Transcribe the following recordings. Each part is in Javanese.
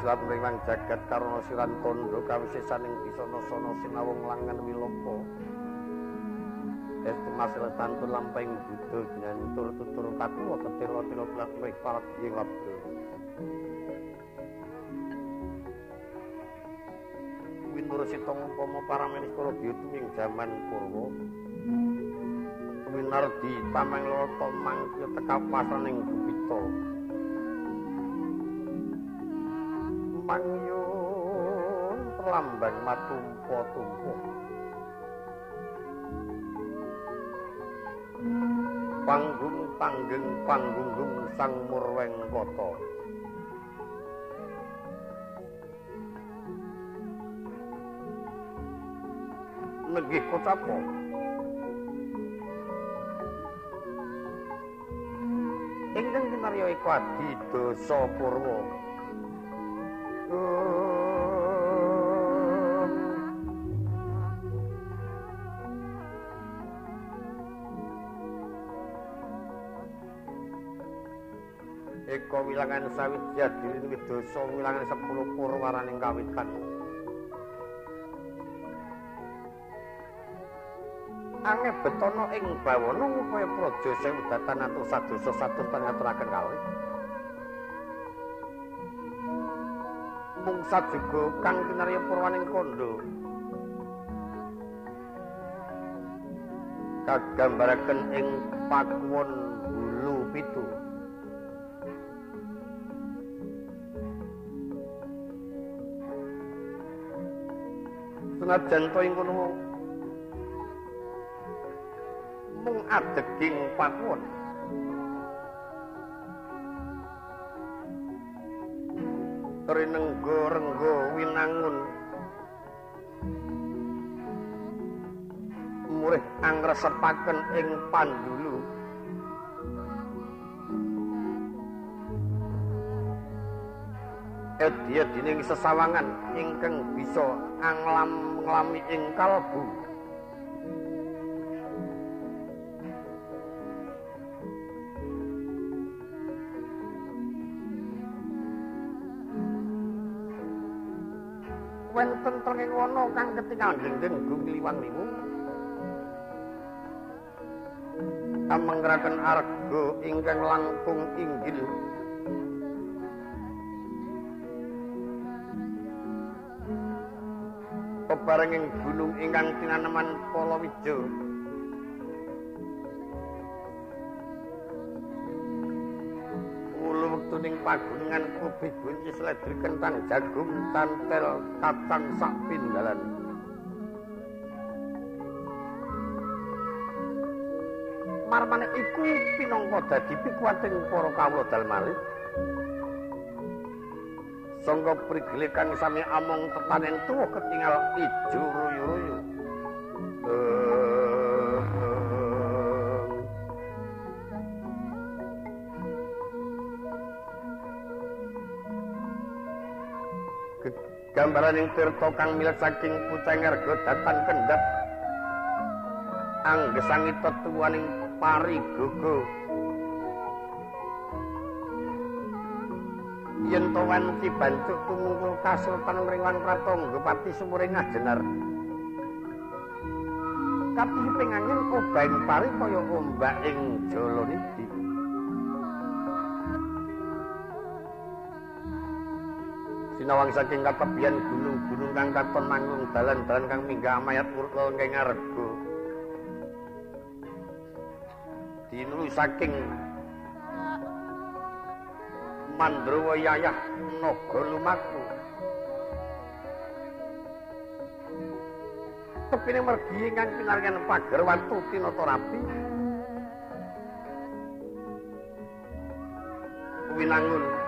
Silat mriwang jagat karana siran tondo kawisesaning bisana-sana sinawung langan wilopo Estu masil tantu lamping budo nyantur tutur katuwa tetira-tira blak wih parat ing abdo Sitong umpama paramenis kala biutu ing jaman purwa. Winardi tameng loro tomang teka pasaning bupita mangyun perlambang matumpo-tumpo panggung panggeng panggung sang murweng kota negih kocapo ingkang kinarya iku adi dosa purwa Eko wilangan sawit jadi ini dosa wilangan sepuluh purwaran yang kawitan. Betono ing bawono ngupaya projo sewu datan atau satu satu tengah terakan kawit. mungsat juga kang kinarya purwaning kondo kagambaraken ing pakuwon bulu pitu senajan to ing kono mung adeging pakuwon. Rinenggo renggo winangun. Murih angresepaken ing pandulu. Edia dining sesawangan ingkang bisa anglam nglami ing kalbu wonten trenging wana kang ketingal. Gendeng gumiwang liwu amengraken arga ingkang langkung inggil. Pebarenging gunung ingkang tinaneman Palawija ning pagunungan kubi buncis ledri kentang jagung tantel kacang sak pindalan marmane iku pinangka dadi pikuwating para kawula dalmalih sangga prigele kang sami among tetanen tuwa ketingal ijo ruyu-ruyu gambaran ing tirta kang milet saking puceng erga datang kendhap anggesangi tetuwaning pari gogo yen to wanci bancuk tumungkul kasultan ngringwan pratangga pati sumuring ajenar kaping angin obahing pari kaya ombak ing jala sinawang saking katepian gunung-gunung kang katon manggung dalan-dalan kang minggah mayat murka ing ngarego dinulu saking mandrowo yayah naga lumaku. Tepine mergi ingkang pinaryan pager watu tinata rapi. Winangun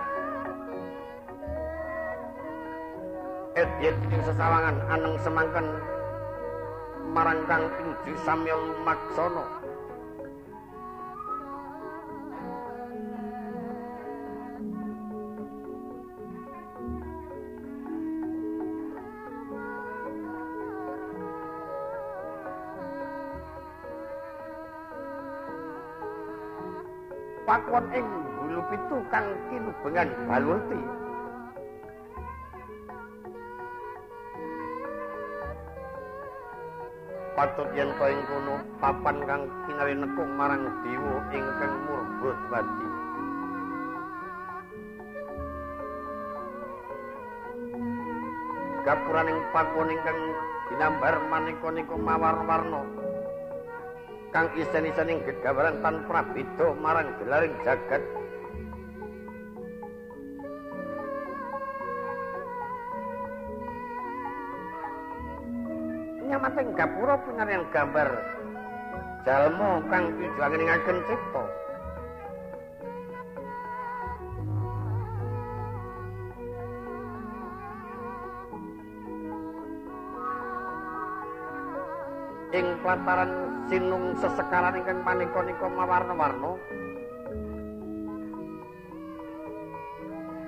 edyet ing sesawangan aneng semangken marang kang pinuju samya lumaksana Pakon ing bulu pitu kang kinubengan balurti patut yen to ing papan kang kinali nekung marang dewa ingkang murba dadi gapuraning pakon ingkang dinambar maneka-neka mawar-warna kang isen-isening gegawaran tanpa beda marang gelaring jagat nyamating gapura punyane gambar jalma kang tujuane ning ageng cipta. Ing plataran sinung sesekaran ingkang manika-nika mawarna-warna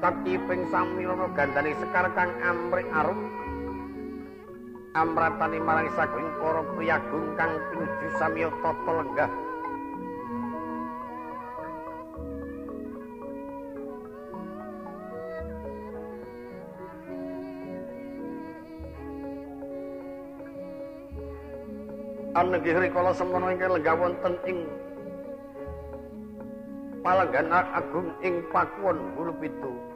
kaki ping sami ana gandane sekar kang amrik arum amratani marang saking para priyagung kang pinuju samya tata lenggah. Anggih rikala semana ingkang lenggah wonten ing palenggan agung ing Pakuwon Hulu Pitu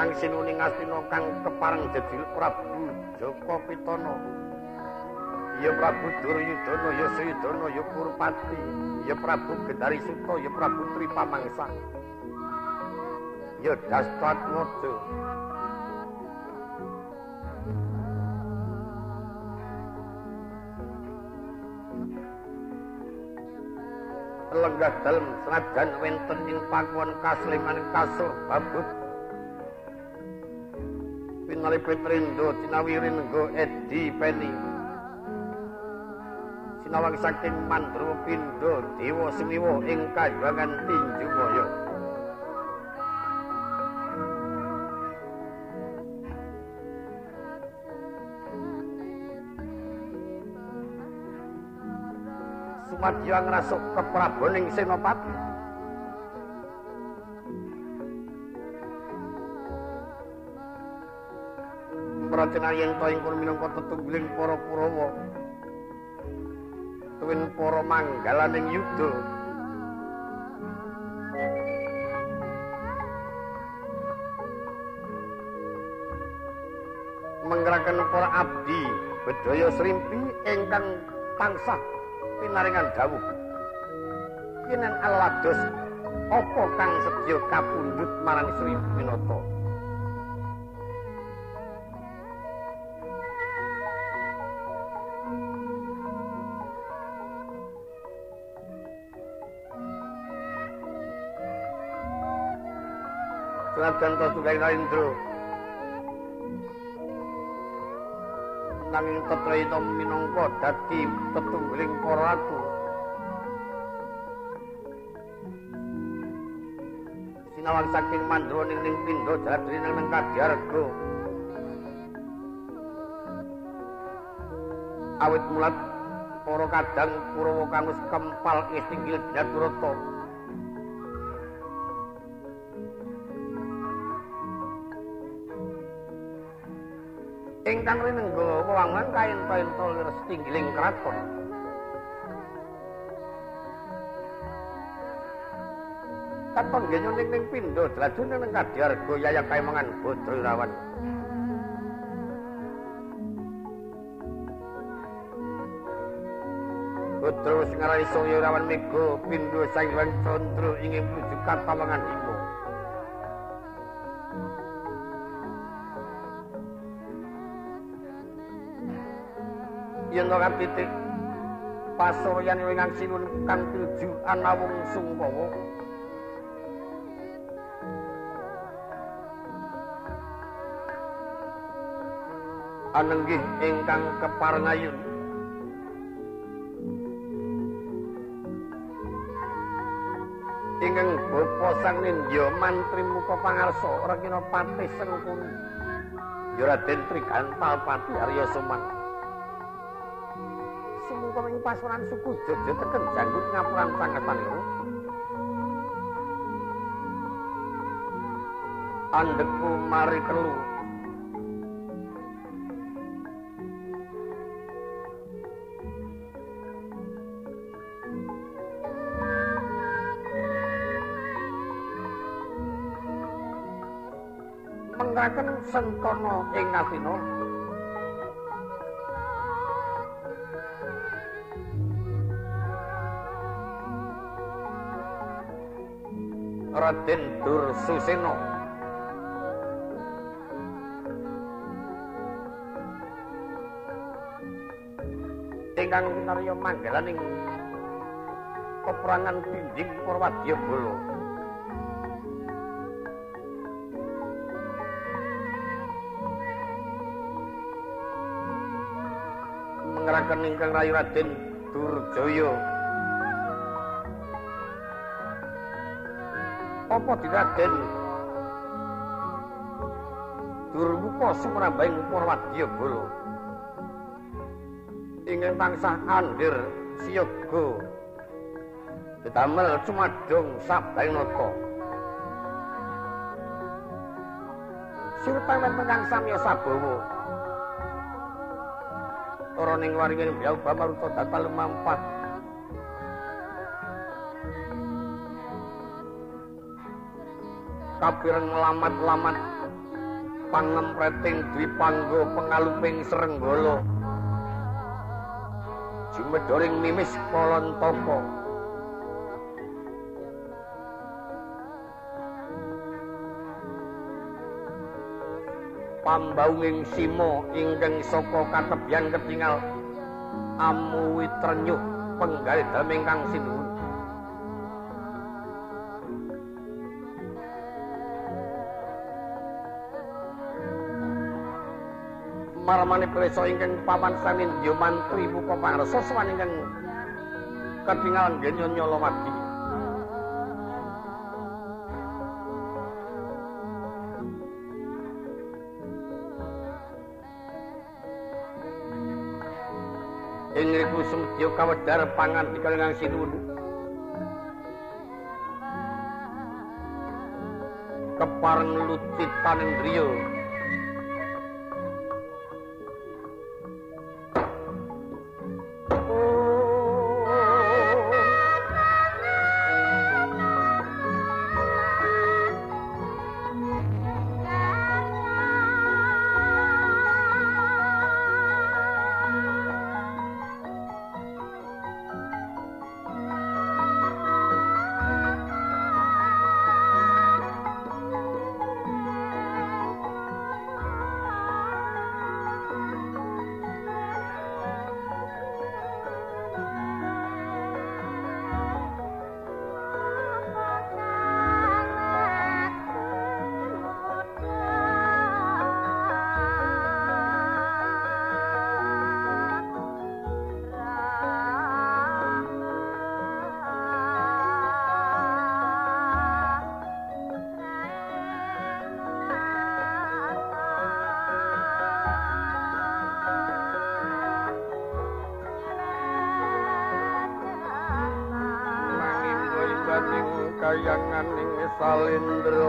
ingkang sinuning astina kang kepareng jedil Prabu Joko Pitana ya Prabu Duryudana ya Suyudana ya Purpati ya Prabu Gendari Suta ya Prabu Tripamangsa. Ya Dastatmojo lenggah dalem senajan wenten ing pakuan kasliman kasur babut pinalipit rindo cinawirin go edi peni sinawang saking mandro pindo dewa semiwo ing kajwangan tinju moyo Sumadya ngrasuk kepraboning senopati Pracenar yen to ing kono minangka tetunggiling para Kurawa. Tuwin para manggalaning yuda. Menggerakan para abdi bedaya srimpi ingkang tansah pinaringan dawuh. Kinen alados apa kang sedya kapundhut marang Sri Pinata? Senajan to tunggal Narendra. Nanging tetrayita minangka dadi tetunggiling para ratu. Sinawang saking mandra ning ning pindha jadri nang nang kadyarga. Awit mulat para kadang Kurawa kang wis kempal istinggil Jaturata. Ingkang rinengga wewangunan kain-kain tolir setinggiling kraton. katon genyo ning ning pindho dladune ning kadiarga yaya kae mangan bodro rawan Bodro sing aran Soyo rawan mega pindho sang Hyang Candra ingin menuju katamangan Yen ora pitik pasuryan wingang sinun kang tuju ana wong sungkawa anenggih ingkang keparengayun. Ingkang bapa sang nindya mantri muka pangarsa rekina pati sengkuni. Ya Raden Trigantal Pati Arya Suman sumangka ing pasuran suku Jaja teken janggut ngapuran sangetanira andekku mari kelu mengaken sentana ing Ngastina. Raden Dursusena ingkang kinarya manggalaning peperangan dinding Purwadyabala. ngeraken ingkang rayu Raden Durjaya. Apa di Raden Durmuka sumrambahing Purwadyabala. Ingkang tansah andir siyaga. Ditamel cumadong sabdaing nata. Sirta wonten samya sabawa. ora ning waringin biyau bamaruta datal mampah kapireng lamat-lamat pangempreting dipanggo pengaluping srenggala jumedoring mimis kolon toko pambaunging simo ingkang saka katebyan ketingal amuwi trenyuh penggalih dalem ingkang sinuwun marmane presa ingkang paman sanin ya mantri muka pangarsa sawan ingkang ketingal genyo nyolomati ingriku semedya kawedar pangan dikalengang sinuwun. Kepareng lucitaning griya I'll